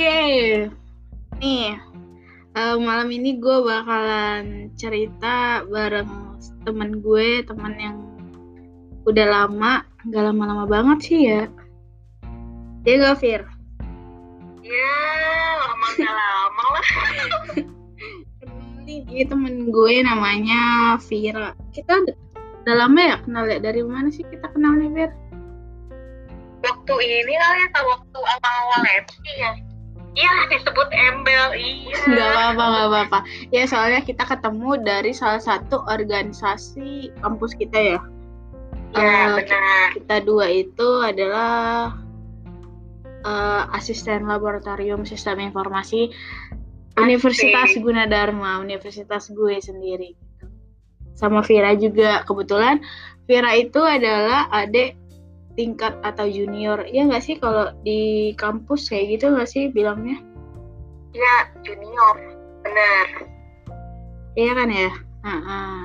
Oke, nih uh, malam ini gue bakalan cerita bareng temen gue, teman yang udah lama, nggak lama-lama banget sih ya. Dia gak Fir? Ya, lama gak lama lah. Ini temen gue namanya Vira. Kita udah lama ya kenal ya? Dari mana sih kita kenalnya Fir? Waktu ini lah ya, waktu awal-awal ya. Iya disebut embel iya. Gak apa-apa gak apa-apa. Ya soalnya kita ketemu dari salah satu organisasi kampus kita ya. Iya uh, benar. Kita dua itu adalah uh, asisten laboratorium sistem informasi Asik. Universitas Gunadarma, universitas gue sendiri. Sama Vira juga kebetulan Vira itu adalah adik tingkat atau junior. Ya nggak sih kalau di kampus kayak gitu nggak sih bilangnya? Ya junior. Benar iya kan ya? Uh-uh.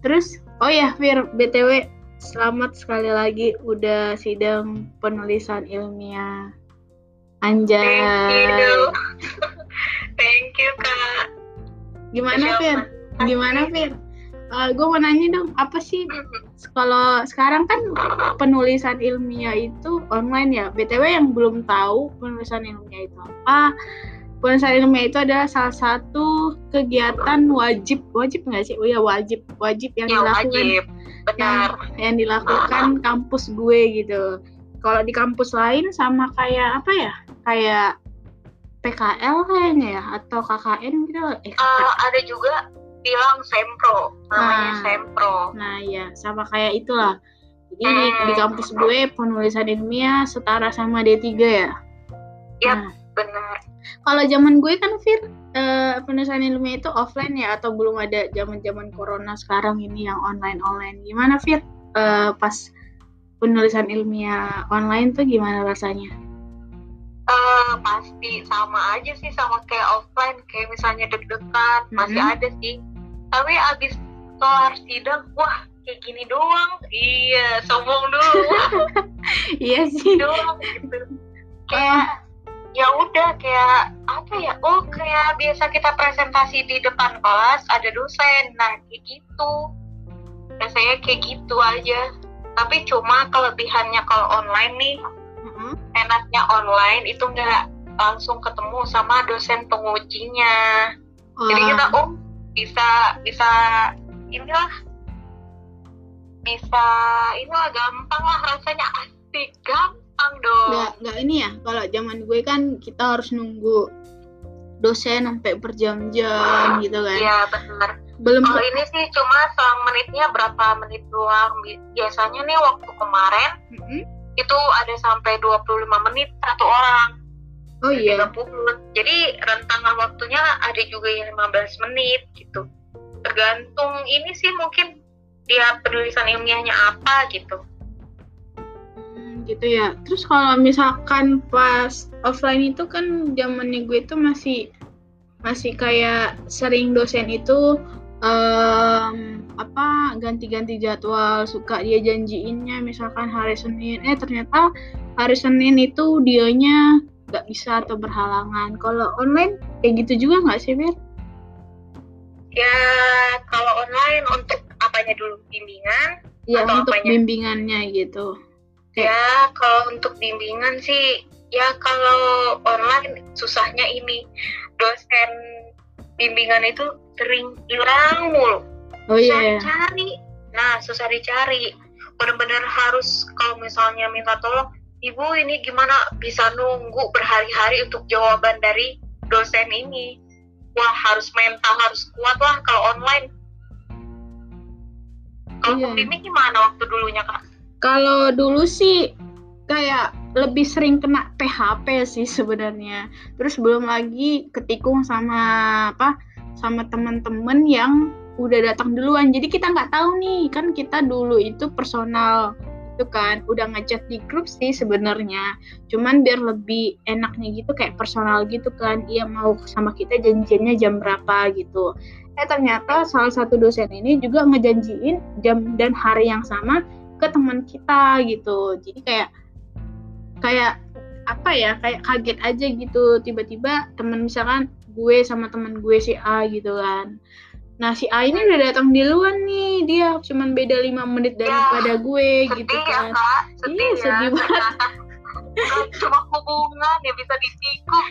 terus oh ya Fir btw selamat sekali lagi udah sidang penulisan ilmiah. Anjay. Thank you. Thank you kak. Gimana Fir? Gimana Fir uh, gue mau nanya dong apa sih kalau sekarang kan penulisan ilmiah itu online ya? Btw yang belum tahu penulisan ilmiah itu apa? Penulisan ilmiah itu adalah salah satu kegiatan wajib wajib nggak sih? Oh ya wajib wajib yang ya, dilakukan. wajib. Benar. Yang, yang dilakukan kampus gue gitu. Kalau di kampus lain sama kayak apa ya? Kayak PKL kayaknya ya? Atau KKN gitu eh, uh, ada juga bilang sempro namanya nah, sempro. Nah ya sama kayak itulah. Jadi hmm. di kampus gue penulisan ilmiah setara sama D3 ya? Iya nah. benar. Kalau zaman gue kan Fir uh, penulisan ilmiah itu offline ya? Atau belum ada zaman zaman corona sekarang ini yang online online gimana Fir? Uh, pas penulisan ilmiah online tuh gimana rasanya? Uh, pasti sama aja sih sama kayak offline. Kayak misalnya deg-degan masih mm -hmm. ada sih tapi abis kelar sidang wah kayak gini doang. Iya sombong dulu. Iya sih. Doang gitu. Kayak ya udah kayak apa ya? Oh kayak biasa kita presentasi di depan kelas ada dosen. Nah kayak gitu. Biasanya kayak gitu aja. Tapi cuma kelebihannya kalau online nih. Mm-hmm. enaknya online itu nggak langsung ketemu sama dosen pengujinya. Uh. jadi kita oh bisa bisa inilah. Bisa inilah gampang lah rasanya. Asik gampang dong. Nggak nggak ini ya kalau zaman gue kan kita harus nunggu dosen sampai berjam-jam gitu kan. Iya benar belum kalau ini sih cuma selang menitnya berapa menit doang. Biasanya nih waktu kemarin mm -hmm. itu ada sampai 25 menit satu orang Oh iya. 30. Jadi rentang waktunya ada juga yang 15 menit gitu. Tergantung ini sih mungkin dia penulisan ilmiahnya apa gitu. Hmm, gitu ya. Terus kalau misalkan pas offline itu kan zamannya gue itu masih masih kayak sering dosen itu um, apa ganti-ganti jadwal suka dia janjiinnya misalkan hari Senin eh ternyata hari Senin itu dianya nggak bisa atau berhalangan. Kalau online kayak gitu juga nggak sih, Mir? Ya, kalau online untuk apanya dulu bimbingan? Ya, untuk apanya? bimbingannya gitu. Kayak... Ya, kalau untuk bimbingan sih, ya kalau online susahnya ini dosen bimbingan itu sering hilang mulu. Oh iya. Susah dicari. Nah, susah dicari. Benar-benar harus kalau misalnya minta tolong ibu ini gimana bisa nunggu berhari-hari untuk jawaban dari dosen ini? Wah harus mental harus kuat lah kalau online. Kalau iya. ini gimana waktu dulunya kak? Kalau dulu sih kayak lebih sering kena PHP sih sebenarnya. Terus belum lagi ketikung sama apa sama teman-teman yang udah datang duluan. Jadi kita nggak tahu nih kan kita dulu itu personal gitu kan. Udah ngechat di grup sih sebenarnya. Cuman biar lebih enaknya gitu kayak personal gitu kan. Dia mau sama kita janjiannya jam berapa gitu. Eh ternyata salah satu dosen ini juga ngejanjiin jam dan hari yang sama ke teman kita gitu. Jadi kayak kayak apa ya kayak kaget aja gitu. Tiba-tiba temen misalkan gue sama temen gue si A gitu kan nah si A ini udah datang duluan nih. Dia cuman beda lima menit daripada gue sedih gitu ya kan. Kak. Sedih Iya, ya sedih banget. Bukan cuma hubungan ya bisa ditikuk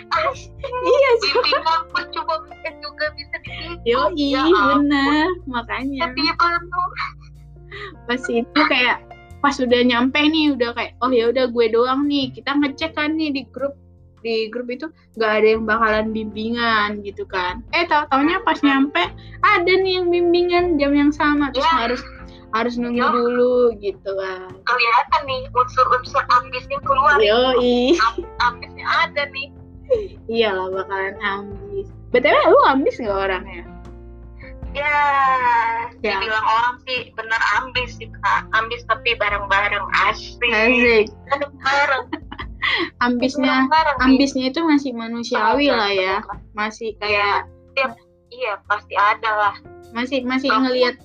iya sih. Bimbingan pun cuma juga bisa ditikuk Yoi, Ya ampun. bener. Makanya. Sedih penuh pas itu kayak pas udah nyampe nih udah kayak oh ya udah gue doang nih. Kita ngecek kan nih di grup di grup itu nggak ada yang bakalan bimbingan gitu kan. Eh tau taunya pas nyampe ada nih yang bimbingan jam yang sama terus Ya. harus harus nunggu Ya. dulu gitu kan. Kelihatan nih unsur-unsur ambisnya keluar. Yoi. Ambisnya ada nih. Iyalah bakalan ambis. Btw lu ambis nggak orangnya? Ya, Ya. dibilang orang sih bener ambis sih kak. Ambis tapi bareng-bareng asik. Asik. Bareng-bareng ambisnya ambisnya itu masih manusiawi lah ya. masih kayak iya pasti ada lah. Masih masih Kalau- ngelihat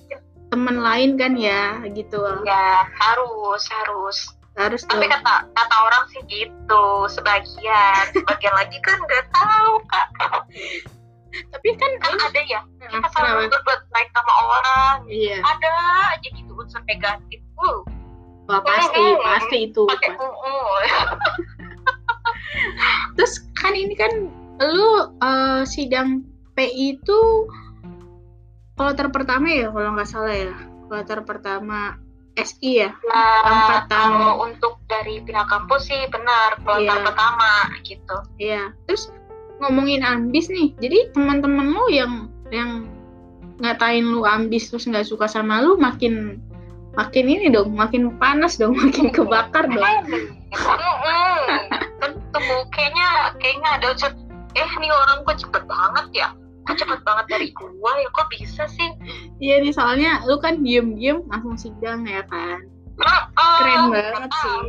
temen lain kan ya gitu. Ya harus harus. Harus tapi kata kata orang sih gitu sebagian. Sebagian lagi kan nggak tahu kak. Tapi kan kan ada ya kita selalu berbuat baik sama orang. Iya. Ada aja gitu unsur negatif. Uh wah pasti Mm-mm. pasti itu pakai uh terus kan ini kan lu eh, sidang PI itu kloter pertama ya kalau nggak salah ya kloter pertama SI ya Nah, Angkatan. kalau untuk dari pihak kampus sih benar kloter Iya. pertama gitu. Iya, terus ngomongin ambis nih. Jadi teman-teman lu yang yang ngatain lu ambis terus nggak suka sama lu makin makin ini dong, makin panas dong, makin kebakar dong. Mm-mm. Tentu kayaknya kayaknya ada unsur eh nih orang kok cepet banget ya. Kok cepet banget dari gua ya kok bisa sih? Iya nih soalnya lu kan diem-diem langsung sidang ya kan. Keren banget sih.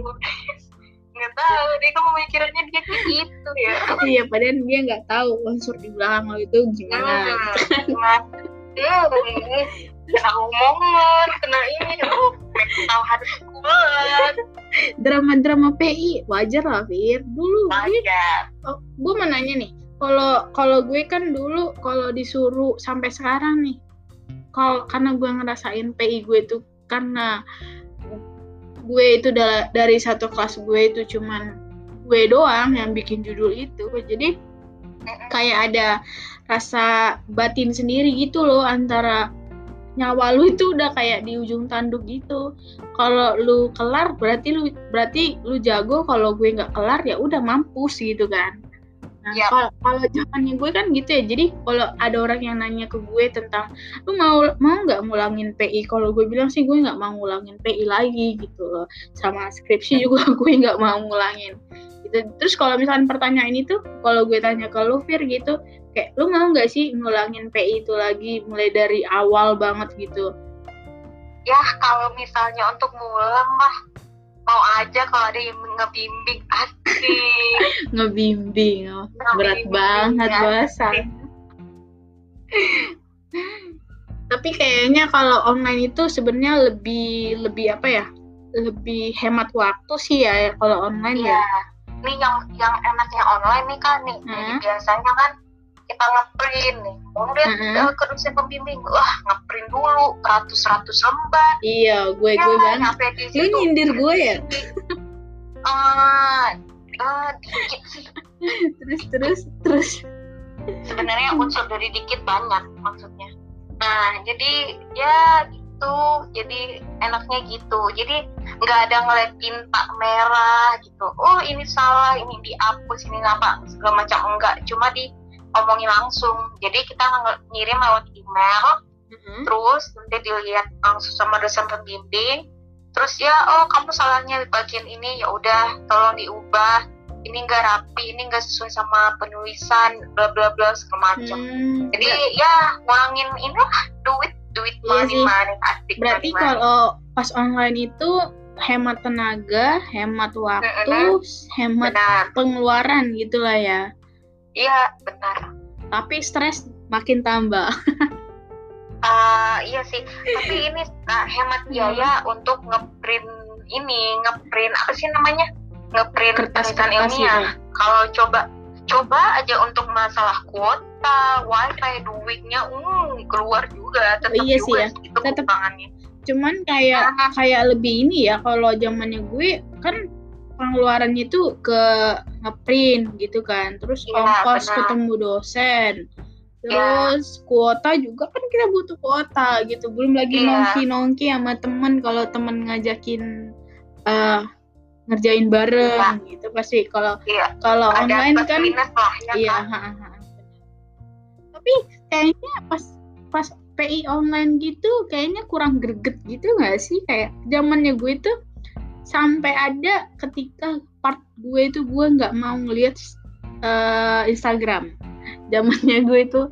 Nggak tahu deh kamu mikirannya dia kayak gitu ya. Iya, padahal dia nggak tahu unsur di belakang lo itu gimana. Hmm, kena omongan, kena ini, oh, tahu harus kuat. Drama-drama PI wajar lah, Fir. Dulu Wajar. oh, gue mau nanya nih. Kalau kalau gue kan dulu kalau disuruh sampai sekarang nih, kalau karena gue ngerasain PI gue itu karena gue itu da- dari satu kelas gue itu cuman gue doang yang bikin judul itu. Jadi kayak ada rasa batin sendiri gitu loh antara nyawa lu itu udah kayak di ujung tanduk gitu. Kalau lu kelar berarti lu berarti lu jago, kalau gue nggak kelar ya udah mampus gitu kan. Nah, Yap. kalau kalau zamannya gue kan gitu ya. Jadi kalau ada orang yang nanya ke gue tentang lu mau mau nggak ngulangin PI? Kalau gue bilang sih gue nggak mau ngulangin PI lagi gitu loh. Sama skripsi juga gue nggak mau ngulangin. Gitu. Terus kalau misalkan pertanyaan itu, kalau gue tanya ke lu Fir gitu, kayak lu mau nggak sih ngulangin PI itu lagi mulai dari awal banget gitu? Ya kalau misalnya untuk ngulang mah mau aja kalau ada yang ngebimbing asik. Ngebimbing, oh, berat banget ya. bahasa. Tapi kayaknya kalau online itu sebenarnya lebih lebih apa ya? Lebih hemat waktu sih ya kalau online Iya. ya. Nih yang yang enaknya online nih kan nih. Jadi Hmm. biasanya kan kita ngeprint nih. Kemudian Hmm. uh, ke dosen pembimbing, wah ngeprint dulu ratus-ratus lembar. Iya, gue Ya, gue banget. nyampe di Lu nyindir gue ya? Ah, ah, dikit sih. Terus terus terus. Sebenarnya unsur dari dikit banyak maksudnya. Nah, jadi ya gitu. Jadi enaknya gitu. Jadi nggak ada ngeliat tinta merah gitu. Oh ini salah, ini dihapus, ini apa segala macam enggak. Cuma diomongin langsung. Jadi kita ngirim lewat email, Mm-mm. terus nanti dilihat langsung sama dosen pembimbing. Terus ya, oh kamu salahnya di bagian ini, ya udah tolong diubah. Ini enggak rapi, ini enggak sesuai sama penulisan, bla bla bla segala macam. Hmm, Jadi ya ngurangin ini duit duit Iya money sih. money asik berarti money, money. kalau pas online itu hemat tenaga, hemat waktu, hemat benar pengeluaran gitulah ya. iya benar Tapi stres makin tambah. Ah, iya sih tapi ini ah, hemat biaya untuk ngeprint ini ngeprint apa sih namanya ngeprint Kertas- tulisan kertas ilmiah. gitu. Kalau coba coba aja untuk masalah kuota, wifi, duitnya, hmm, keluar juga, tetap Iya sih ya, itu tetap. kekurangannya. cuman kayak Ah. kayak lebih ini ya kalau zamannya gue kan pengeluarannya itu ke ngeprint gitu kan terus Iya, ongkos benar. ketemu dosen terus kuota juga kan kita butuh kuota gitu belum lagi Iya. nongki nongki sama temen kalau temen ngajakin eh, ngerjain bareng gitu pasti kalau Iya, kalau online kan ya Iya, kan. ha, ha, ha. Tapi kayaknya pas pas PI online gitu kayaknya kurang greget gitu nggak sih kayak zamannya gue tuh sampai ada ketika part gue itu gue nggak mau ngeliat eh, Instagram. Zamannya gue itu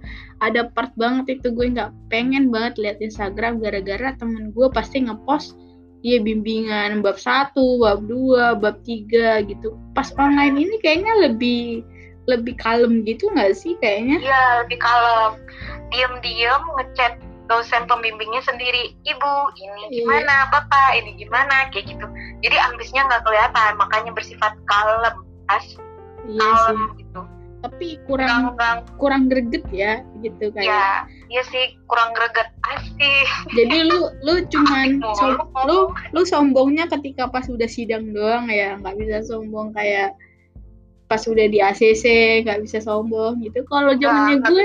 ada part banget itu gue nggak pengen banget lihat Instagram gara-gara temen gue pasti ngepost dia bimbingan bab satu, bab dua, bab tiga gitu. Pas online ini kayaknya lebih lebih kalem gitu nggak sih kayaknya? Iya, lebih kalem. Diam-diam ngechat dosen pembimbingnya sendiri. Ibu, ini Iya. gimana? Bapak, ini gimana? Kayak gitu. Jadi ambisnya nggak kelihatan, makanya bersifat kalem. As Iya sih. kalem gitu. Tapi kurang Kurang, kurang greget ya gitu kayak. ya, iya sih kurang greget. Asih. Jadi lu lu cuman mulu. lu lu sombongnya ketika pas udah sidang doang ya, nggak bisa sombong kayak pas udah di ACC nggak bisa sombong gitu. Kalau zamannya Nggak- gue,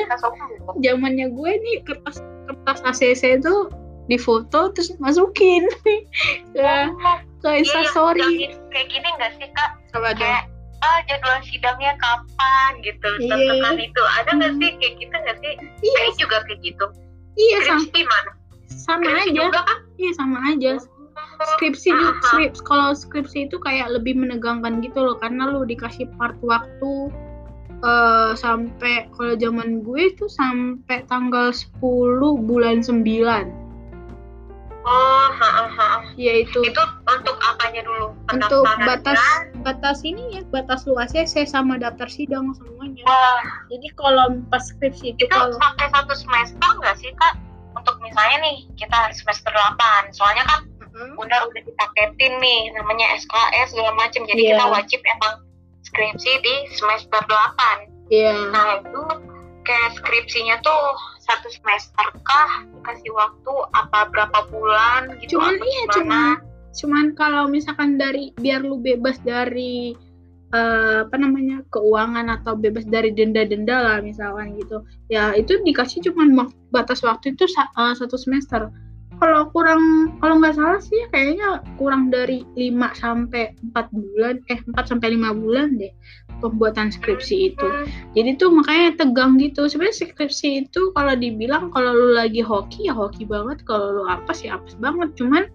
zamannya gue nih kertas kertas ACC itu difoto terus masukin ke Oh, ke iya, Instastory. yang kayak gini nggak sih kak? Coba. Kayak ah jadwal sidangnya kapan gitu Iya. tentukan itu ada nggak Hmm. sih kayak gitu nggak sih Iya, saya juga kayak gitu iya sama, skripsi mana sama skripsi aja. juga kan Iya sama aja. Skripsi juga Aha. skrips kalau skripsi itu kayak lebih menegangkan gitu loh karena lu dikasih part waktu eh sampai kalau zaman gue itu sampai tanggal 10 bulan 9 oh ha, ha, ha. yaitu itu. Untuk apanya dulu? Untuk batas kan? batas ini ya batas lu ACC sama daftar sidang semuanya. Wah. Jadi kalau pas skripsi itu itu kalau sampai satu semester nggak sih kak? Untuk misalnya nih kita semester 8 soalnya kan Mm-mm. udah udah dipaketin nih namanya SKS segala macam jadi Iya. kita wajib emang skripsi di semester 8 iya Nah itu kayak skripsinya tuh satu semester kah dikasih waktu apa berapa bulan gitu cuman iya gimana? cuman cuman kalau misalkan dari biar lu bebas dari eh, apa namanya keuangan atau bebas dari denda-denda lah misalkan gitu ya itu dikasih cuman wak- batas waktu itu eh, satu semester kalau kurang kalau nggak salah sih kayaknya kurang dari 5 sampai 4 bulan eh 4 sampai 5 bulan deh pembuatan skripsi itu. Jadi tuh makanya tegang gitu. Sebenarnya skripsi itu kalau dibilang kalau lu lagi hoki ya hoki banget. Kalau lu apes ya apes banget. Cuman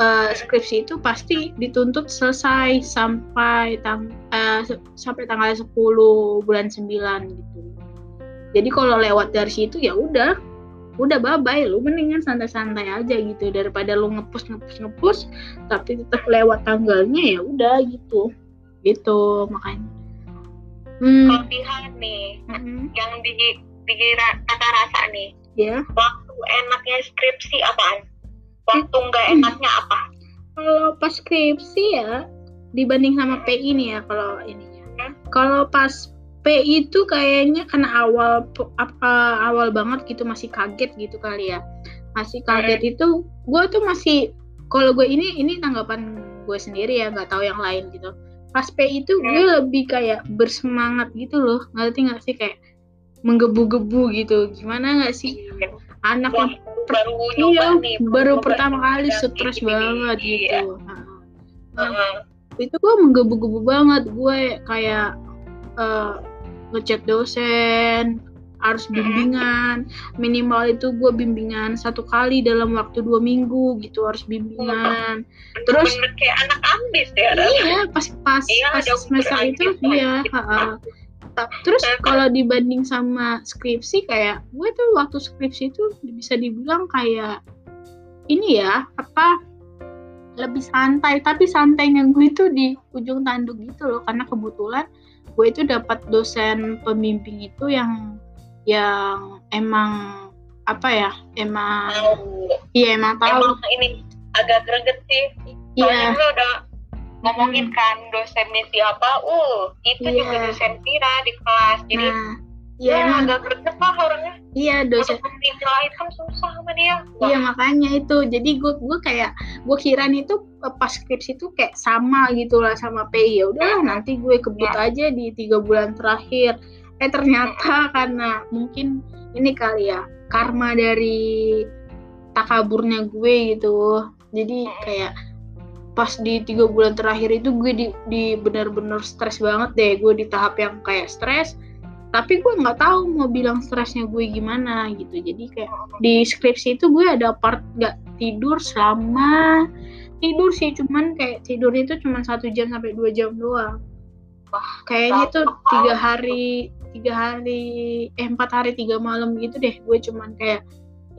eh, skripsi itu pasti dituntut selesai sampai tang se- sampai tanggal 10 bulan 9 gitu. Jadi kalau lewat dari situ ya udah udah bye bye lu mendingan santai-santai aja gitu daripada lu ngepus ngepus ngepus tapi tetap lewat tanggalnya ya udah gitu. Gitu makanya. Hmm. Kelebihan nih mm-mm. yang di di kata rasa nih ya. waktu enaknya skripsi apaan? Waktu nggak Hmm. enaknya apa? Kalau pas skripsi ya dibanding sama PI nih ya kalau ininya. Kalau pas Itu kayaknya karena awal apa awal banget gitu masih kaget gitu kali ya. Masih kaget itu gue tuh masih kalau gue ini ini tanggapan gue sendiri ya nggak tahu yang lain gitu. Pas PI itu gue lebih kayak bersemangat gitu loh. Ngerti nggak sih kayak menggebu-gebu gitu. Gimana nggak sih anak yang Waktu baru iya nih baru pertama kali stres banget Iya. gitu. Nah, Heeh. itu gue menggebu-gebu banget gue kayak eh, ngechat dosen harus bimbingan. Minimal itu gue bimbingan satu kali dalam waktu dua minggu gitu harus bimbingan. Terus- kayak anak ambis ya iya pas pas Iya, pas semester itu iya terus kalau dibanding sama skripsi kayak gue tuh waktu skripsi itu bisa dibilang kayak ini ya apa lebih santai. Tapi santainya gue itu di ujung tanduk gitu loh karena kebetulan gue itu dapat dosen pembimbing itu yang yang emang apa ya emang iya emang tahu. Emang ini agak greget sih. Soalnya iya gue udah ngomongin kan dosennya siapa. Uh itu Iya. juga dosen Vira di kelas. Jadi nah ya ya emang. agak greget lah orangnya? Iya dosen. Untuk lain kan susah sama dia. Wah, Iya makanya itu. Jadi gue gue kayak gue kira itu eh, pas skripsi itu kayak sama gitu lah sama PI ya udahlah nanti gue kebut aja di tiga bulan terakhir. Eh ternyata karena mungkin ini kali ya karma dari takaburnya gue gitu. Jadi kayak pas di tiga bulan terakhir itu gue di, di benar-benar stres banget deh. Gue di tahap yang kayak stres tapi gue nggak tahu mau bilang stresnya gue gimana gitu. Jadi kayak di skripsi itu gue ada part nggak tidur selama tidur sih. Cuman kayak tidur itu cuma satu jam sampai dua jam doang. Wah, kayaknya capek tiga hari tiga hari eh empat hari tiga malam gitu deh gue cuman kayak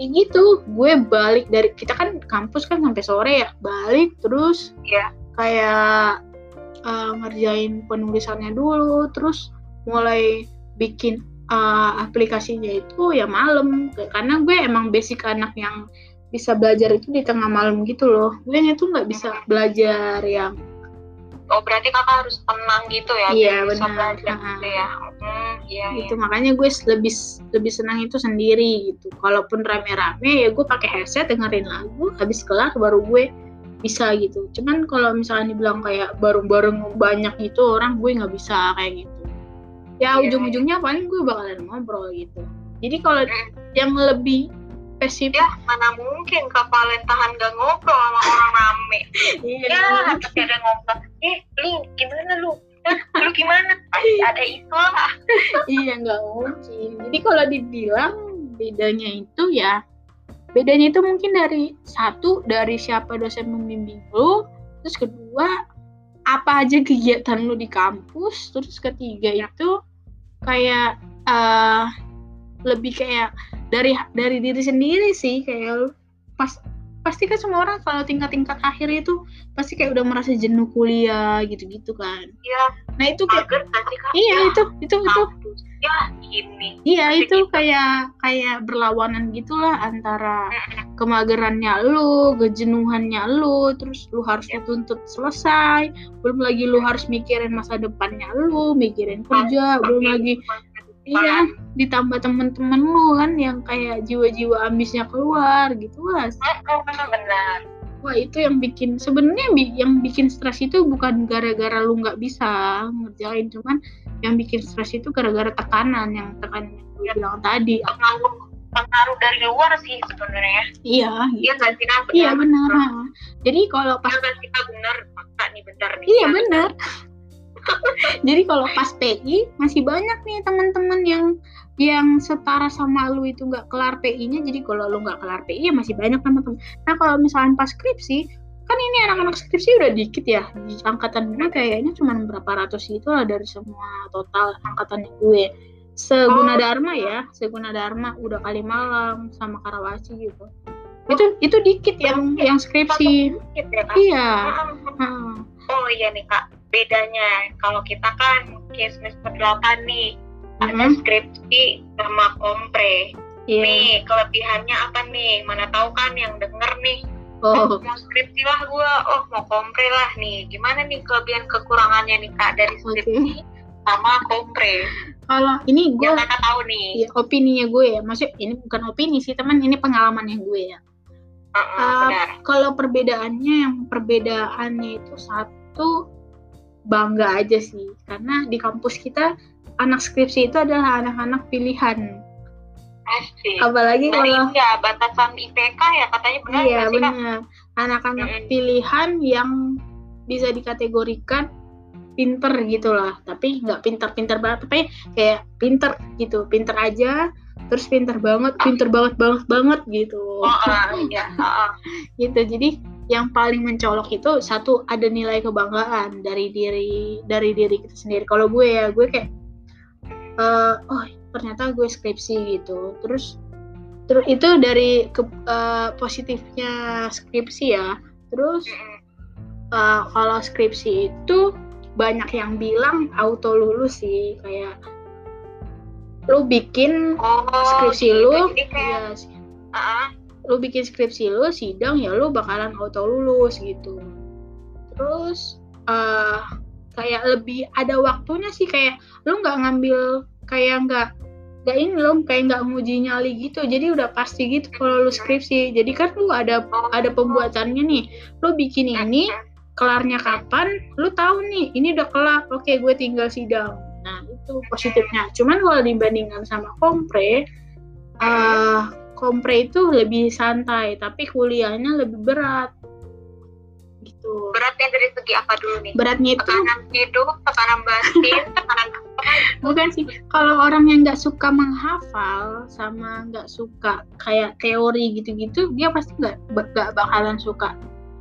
ya gitu gue balik dari kita kan kampus kan sampai sore ya balik terus Iya. kayak eh, ngerjain penulisannya dulu terus mulai bikin eh, aplikasinya itu ya malam. Karena gue emang basic anak yang bisa belajar itu di tengah malam gitu loh. Gue tuh nggak bisa belajar yang oh berarti kakak harus tenang gitu ya Iya, bisa benar. belajar Ha-ha. gitu ya? Hmm, iya iya. Itu makanya gue lebih lebih senang itu sendiri gitu. Kalaupun rame-rame ya gue pakai headset dengerin lagu habis kelar baru gue bisa gitu. Cuman kalau misalnya dibilang kayak bareng-bareng banyak itu orang gue nggak bisa kayak gitu ya Iya. ujung-ujungnya paling gue bakalan ngobrol gitu. Jadi kalau Hmm. yang lebih spesifik ya mana mungkin kak Valen tahan gak ngobrol sama orang rame. Iya, ya pasti ada ngobrol eh lu gimana lu? Eh, lu gimana? Pasti ada itu lah iya nggak mungkin. Jadi kalau dibilang bedanya itu ya bedanya itu mungkin dari satu dari siapa dosen membimbing lu terus kedua apa aja kegiatan lu di kampus terus ketiga itu kayak eh lebih kayak dari dari diri sendiri sih kayak pas pasti kan semua orang kalau tingkat-tingkat akhir itu pasti kayak udah merasa jenuh kuliah gitu-gitu kan. Ya nah itu kayak mager iya Ya, itu itu itu. Ya ini. Iya itu gitu. kayak kayak berlawanan gitulah antara kemagerannya lu, kejenuhannya lu, terus lu harus dituntut selesai, belum lagi lu harus mikirin masa depannya lu, mikirin kerja, belum lagi iya ditambah temen-temen lu kan yang kayak jiwa-jiwa ambisnya keluar gitu lah. benar Wah itu yang bikin sebenarnya bi- yang bikin stres itu bukan gara-gara lu nggak bisa ngerjain, cuman yang bikin stres itu gara-gara tekanan yang tekanan yang gue bilang tadi. pengaruh pengaruh dari luar sih sebenarnya Iya, iya nggak sih Iya benar. ha. Jadi kalau pas Iya kak benar fakta nih benar nih iya benar. Jadi kalau pas PI masih banyak nih teman-teman yang yang setara sama lu itu nggak kelar PI-nya. Jadi kalau lu nggak kelar PI ya masih banyak teman-teman. Nah kalau misalnya pas skripsi kan ini anak-anak skripsi udah dikit ya. Di angkatan gue kayaknya cuma berapa ratus gitu lah dari semua total angkatannya gue. Seguna Oh. dharma ya seguna dharma udah kali malam sama karawaci gitu. Itu itu dikit yang yang skripsi. Dikit ya, Kak? iya. Oh iya nih kak bedanya. Kalau kita kan kayak semester 8 nih ada Mhm. skripsi sama kompre. Iya. nih kelebihannya apa nih? Mana tahu kan yang denger nih. Oh, mau skripsi lah gua. Oh mau kompre lah nih. Gimana nih kelebihan kekurangannya nih kak dari skripsi sama kompre? Kalau ini gue yang kakak tahu nih. Ya, opininya gue ya, maksudnya ini bukan opini sih teman, ini pengalamannya gue ya. Benar. Kalau perbedaannya yang perbedaannya itu satu bangga aja sih, karena di kampus kita anak skripsi itu adalah anak-anak pilihan. pasti Apalagi dari kalau ya batasan IPK ya katanya benar iya benar, anak-anak Mm-mm. pilihan yang bisa dikategorikan pinter gitu lah, tapi nggak pinter-pinter banget, tapi kayak pinter gitu, pinter aja, terus pinter banget, pinter banget banget banget gitu. oh ah, iya ah, ah. gitu jadi yang paling mencolok itu satu ada nilai kebanggaan dari diri dari diri kita sendiri. Kalau gue ya gue kayak eh, oh ternyata gue skripsi gitu. Terus terus itu dari ke, eh, positifnya skripsi ya. Terus eh, kalau skripsi itu banyak yang bilang auto lulus sih. Kayak lu bikin oh skripsi gitu. lu jadi kayak ya, ah. Lu bikin skripsi lu sidang ya lu bakalan auto lulus gitu. Terus uh, kayak lebih ada waktunya sih kayak lu nggak ngambil kayak nggak nggak ini loh kayak nggak nguji nyali gitu. Jadi udah pasti gitu kalau lu skripsi. Jadi kan lu ada ada pembuatannya nih. Lu bikin ini kelarnya kapan lu tahu nih ini udah kelar oke gue tinggal sidang. Nah itu positifnya. Cuman kalau dibandingkan sama kompre uh, kompre itu lebih santai tapi kuliahnya lebih berat. Gitu. Beratnya dari segi apa dulu nih? Beratnya itu tekanan hidup tekanan batin tekanan bukan sih. Kalau orang yang nggak suka menghafal sama nggak suka kayak teori gitu-gitu dia pasti nggak nggak bakalan suka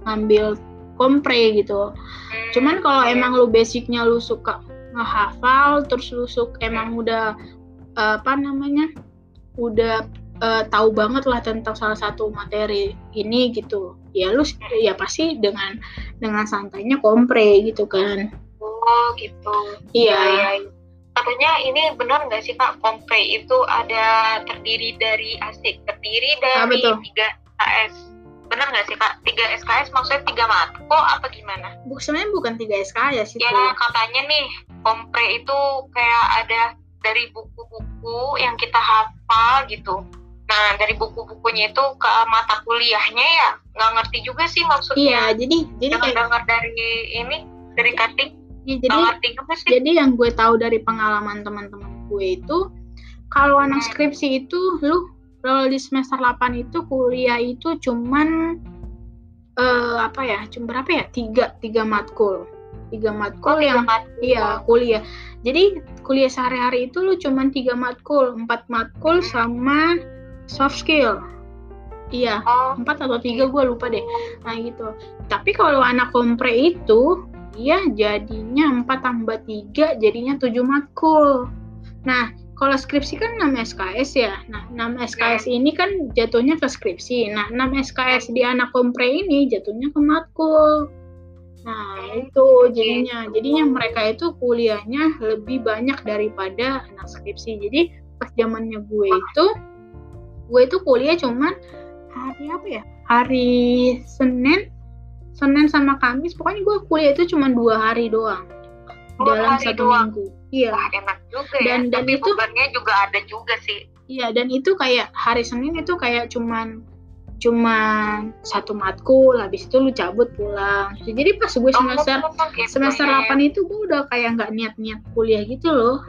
ngambil kompre gitu. Hmm. Cuman kalau emang lu basicnya lu suka ngehafal, terus lu suka emang udah uh, apa namanya, udah uh, tahu banget lah tentang salah satu materi ini gitu. Ya lu ya pasti dengan dengan santainya kompre gitu kan. Oh gitu. Iya. Ya, ya. Katanya ini benar nggak sih Kak kompre itu ada terdiri dari asik terdiri dari tiga AS benar nggak sih kak tiga SKS maksudnya tiga matko apa gimana? Bu, sebenarnya bukan tiga SKS sih. Ya tuh. katanya nih kompre itu kayak ada dari buku-buku yang kita hafal gitu. Nah dari buku-bukunya itu ke mata kuliahnya ya nggak ngerti juga sih maksudnya. Iya jadi jadi kayak dengar dari ini dari cutting. Ya, jadi ngerti juga sih. jadi yang gue tahu dari pengalaman teman-teman gue itu kalau anak hmm. skripsi itu lu kalau di semester 8 itu kuliah itu cuman uh, apa ya cuma berapa ya tiga tiga matkul tiga matkul oh, yang matkul. iya kuliah jadi kuliah sehari-hari itu lu cuman tiga matkul empat matkul hmm. sama soft skill iya oh. empat atau tiga gue lupa deh nah gitu tapi kalau anak kompre itu iya jadinya empat tambah tiga jadinya tujuh matkul nah kalau skripsi kan 6 SKS ya. Nah, 6 SKS iya. ini kan jatuhnya ke skripsi. Nah, 6 SKS di anak kompre ini jatuhnya ke matkul. Nah, itu jadinya. Jadinya mereka itu kuliahnya lebih banyak daripada anak skripsi. Jadi, pas zamannya gue itu gue itu kuliah cuman hari apa ya? Hari Senin, Senin sama Kamis. Pokoknya gue kuliah itu cuma dua hari doang. Oh, dalam satu doang. minggu Iya. Wah, enak juga dan, ya. Dan Tapi itu bebannya juga ada juga sih. Iya, dan itu kayak hari Senin itu kayak cuman cuman satu matkul habis itu lu cabut pulang jadi pas gue oh, semester oh, gitu, semester ya. 8 itu gue udah kayak nggak niat-niat kuliah gitu loh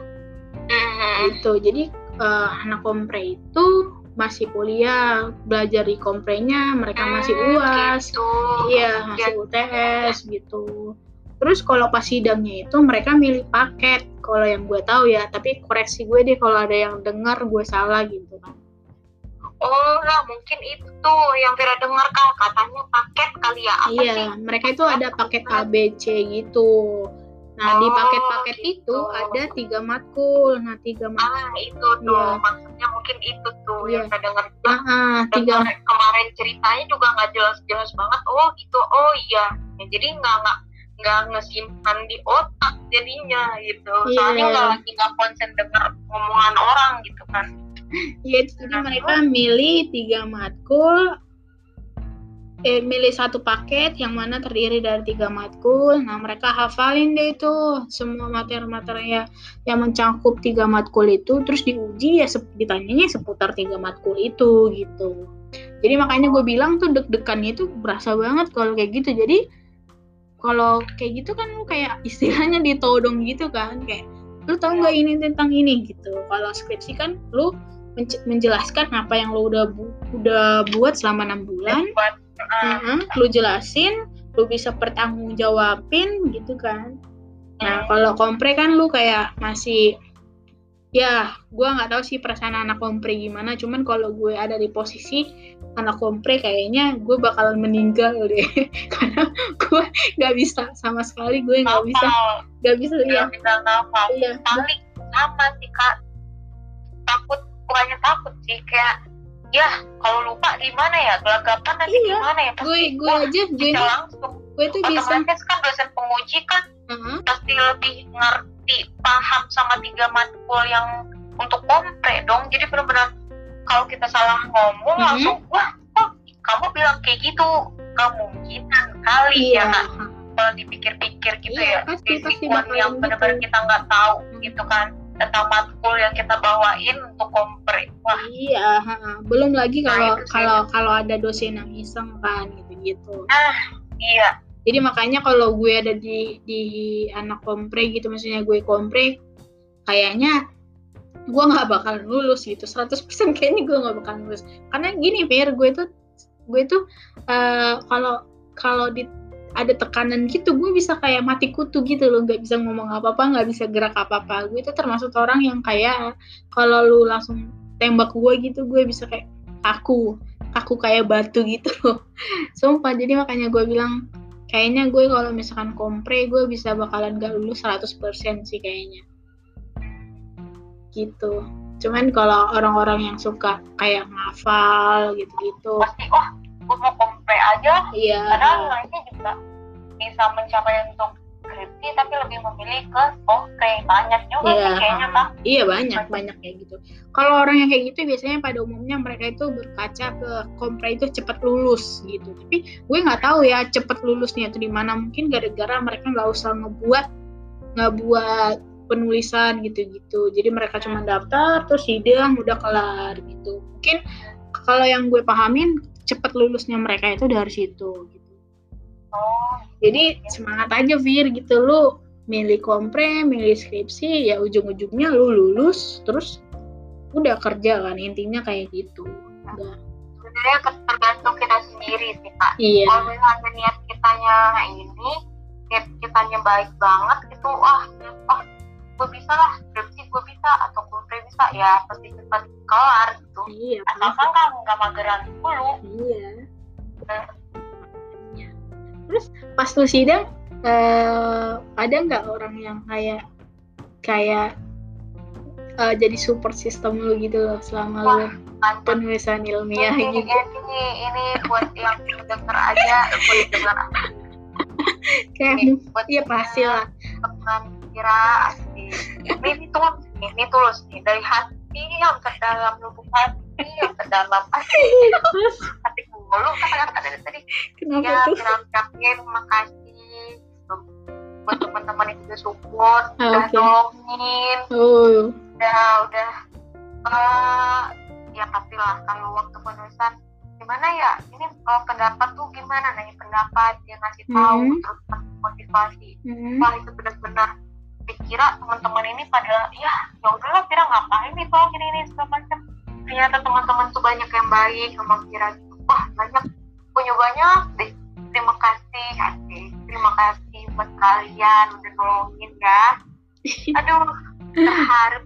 mm-hmm. gitu jadi uh, anak kompre itu masih kuliah belajar di komprenya mereka masih mm, uas gitu. iya masih UTS gitu Terus kalau pas sidangnya itu mereka milih paket kalau yang gue tahu ya, tapi koreksi gue deh kalau ada yang dengar gue salah gitu kan. Oh lah mungkin itu yang Vira dengar kan katanya paket kali ya apa Iya, sih? mereka itu ada paket ABC gitu. Nah oh, di paket-paket gitu. itu ada tiga matkul. Nah tiga matkul. Ah itu tuh ya. maksudnya mungkin itu tuh ya. yang saya dengar. Ah, ah, tiga. Kemarin ceritanya juga nggak jelas-jelas banget. Oh gitu. Oh iya. Ya, jadi nggak nggak nggak ngesimpan di otak jadinya gitu yeah. soalnya nggak lagi nggak konsen dengar omongan orang gitu kan Iya, jadi nah, mereka milih tiga matkul, eh, milih satu paket yang mana terdiri dari tiga matkul. Nah, mereka hafalin deh itu semua materi-materi ya, yang mencangkup tiga matkul itu, terus diuji ya ditanyanya seputar tiga matkul itu gitu. Jadi makanya gue bilang tuh deg-degannya itu berasa banget kalau kayak gitu. Jadi kalau kayak gitu kan kayak istilahnya ditodong gitu kan kayak lu tau nggak ini tentang ini gitu kalau skripsi kan lu menjelaskan apa yang lu udah bu udah buat selama enam bulan uh lu jelasin lu bisa pertanggungjawabin gitu kan. Nah kalau kompre kan lu kayak masih ya gue nggak tahu sih perasaan anak kompre gimana. Cuman kalau gue ada di posisi anak kompre kayaknya gue bakalan meninggal deh. Karena gue nggak bisa sama sekali gue nggak bisa. nggak bisa ya bisa iya. Tapi sama sih kak. Takut bukannya takut sih kayak ya kalau lupa gimana ya gelagapan nanti iya. gimana ya gue gue aja gue langsung gue tuh bisa kan dosen penguji kan -huh. pasti lebih ngerti paham sama tiga matkul yang untuk kompre dong jadi benar-benar kalau kita salah ngomong mm -hmm. langsung wah kok kamu bilang kayak gitu kemungkinan kali ya, iya. ya kan kalau dipikir-pikir gitu Iya, ya pasti- di pasti yang benar-benar gitu. kita nggak tahu Hmm. gitu kan tentang matkul yang kita bawain untuk kompre wah Iya, ha-ha. belum lagi Nah, kalau sih. kalau kalau ada dosen yang iseng kan gitu-gitu. iya Jadi makanya kalau gue ada di di anak kompre gitu, maksudnya gue kompre, kayaknya gue nggak bakal lulus gitu. 100% kayaknya gue nggak bakal lulus. Karena gini, Fir, gue tuh gue tuh eh, kalau kalau di ada tekanan gitu, gue bisa kayak mati kutu gitu loh, nggak bisa ngomong apa-apa, nggak bisa gerak apa-apa. Gue tuh termasuk orang yang kayak kalau lu langsung tembak gue gitu, gue bisa kayak kaku, kaku kayak batu gitu loh. Sumpah, jadi makanya gue bilang kayaknya gue kalau misalkan kompre gue bisa bakalan gak lulus 100% sih kayaknya gitu cuman kalau orang-orang yang suka kayak ngafal gitu-gitu pasti wah gue mau kompre aja. Iya. Padahal ini juga bisa mencapai untuk skripsi tapi lebih memilih ke kompre banyak juga Iya. sih kayaknya bang iya banyak banyak kayak gitu. Kalau orang yang kayak gitu biasanya pada umumnya mereka itu berkaca ke kompre itu cepat lulus gitu. Tapi gue nggak tahu ya cepat lulusnya itu di mana. Mungkin gara-gara mereka nggak usah ngebuat nggak buat penulisan gitu-gitu. Jadi mereka cuma daftar terus sidang udah kelar gitu. Mungkin kalau yang gue pahamin cepat lulusnya mereka itu dari situ gitu oh jadi semangat aja Fir gitu lu milih kompre, milih skripsi ya ujung-ujungnya lu lulus terus udah kerja kan intinya kayak gitu. Udah. sebenarnya tergantung kita sendiri sih kak Iya. kalau misalnya niat kitanya ini niat kitanya baik banget gitu wah wah gue bisa lah skripsi gue bisa atau kompre bisa ya pasti cepat kelar gitu Iya. asalkan kan nggak mageran dulu Iya. Terus pas lu sidang eh, ada nggak orang yang kayak kayak eh, jadi support system lu gitu loh selama lu penulisan ilmiah ini, gitu. ini ini buat yang denger aja buat denger Kayak buat iya pasti lah. teman kira ini tulus nih ini tulus nih dari hati yang terdalam lubuk hati yang terdalam asli hati mulu kata-kata dari tadi Kenapa ya tuh? ucapin makasih buat teman-teman yang juga support Ah, udah oke. nolongin Oh, udah udah eh ya pastilah kalau waktu penulisan gimana ya ini kalau pendapat tuh gimana nih pendapat dia ngasih tahu Hmm. terus motivasi hmm. wah itu benar-benar dikira teman-teman ini pada ya ya udahlah kira ngapain nih kalau gini ini segala macam. Ternyata teman-teman tuh banyak yang baik emang kira gitu wah banyak punya banyak deh terima kasih hati terima kasih buat kalian udah nolongin ya. Aduh terharu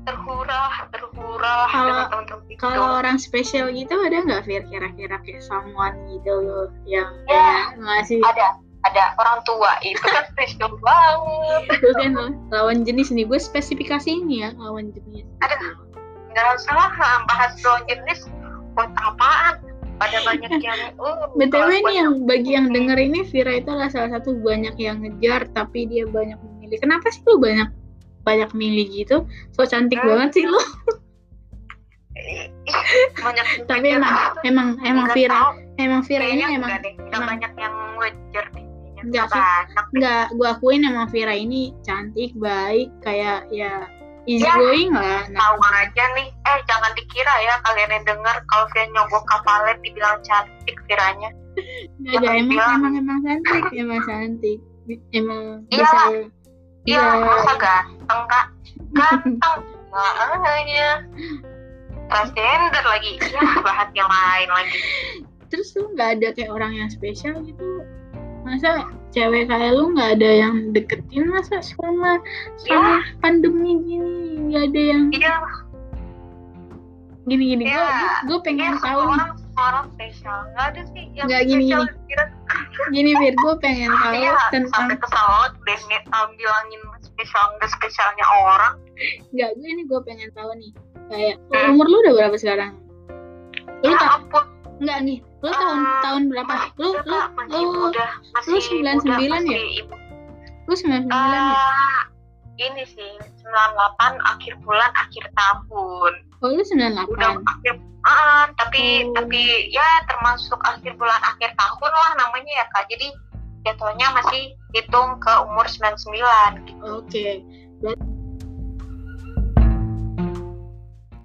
terhurah terhurah Kalau- dengan teman-teman itu. Kalau orang spesial gitu ada nggak Fir? Kira-kira kayak someone gitu loh yang Ya. kayak ngasih ada ada orang tua itu kan spesial banget itu kan loh, lawan jenis nih gue spesifikasi ini ya lawan jenis. Ada. nggak usah lah bahas lawan jenis buat apaan pada banyak yang uh, btw kalau nih yang bagi yang denger ini Vira itu adalah salah satu banyak yang ngejar tapi dia banyak memilih. Kenapa sih lu banyak banyak milih gitu? So cantik Hmm. banget sih lu. banyak Tapi emang emang emang Vira emang Vira ini emang emang- banyak yang ngejar deh Kayaknya Nggak sih. banyak nggak gue akuin emang Vira ini cantik baik kayak ya easy Ya. going lah. Nah, tahu aja nih. Eh jangan dikira ya kalian yang dengar kalau saya nyogok kapalet dibilang cantik kiranya nggak ada jangan emang bilang. emang emang cantik emang cantik. Emang Iya. bisa iya bisa masa ganteng kak? Ganteng. Nggak hanya transgender lagi. Ya bahas yang lain lagi. Terus tuh nggak ada kayak orang yang spesial gitu masa cewek kayak lu nggak ada yang deketin masa selama selama pandemi gini nggak ada yang iya. Gini gini gue Iya. gue pengen iya tahu. nih orang orang spesial. Nggak ada sih yang Nggak, gini, spesial gini. gini Fir gue pengen tahu iya tentang sampai kesal banget deh um, bilangin spesial nggak spesialnya orang. Nggak gue ini gue pengen tahu nih. Kayak Hmm. umur lu udah berapa sekarang? Lu ya tak nggak nih lu tahun Ah, tahun berapa lu lu lu masih lu 99 muda, ya? ibu lu sembilan sembilan ya ini sih 98 akhir bulan akhir tahun oh lu sembilan udah delapan akhir ah, tapi Oh. tapi ya termasuk akhir bulan akhir tahun lah namanya ya kak jadi jatuhnya masih hitung ke umur 99 gitu. Oke. Berarti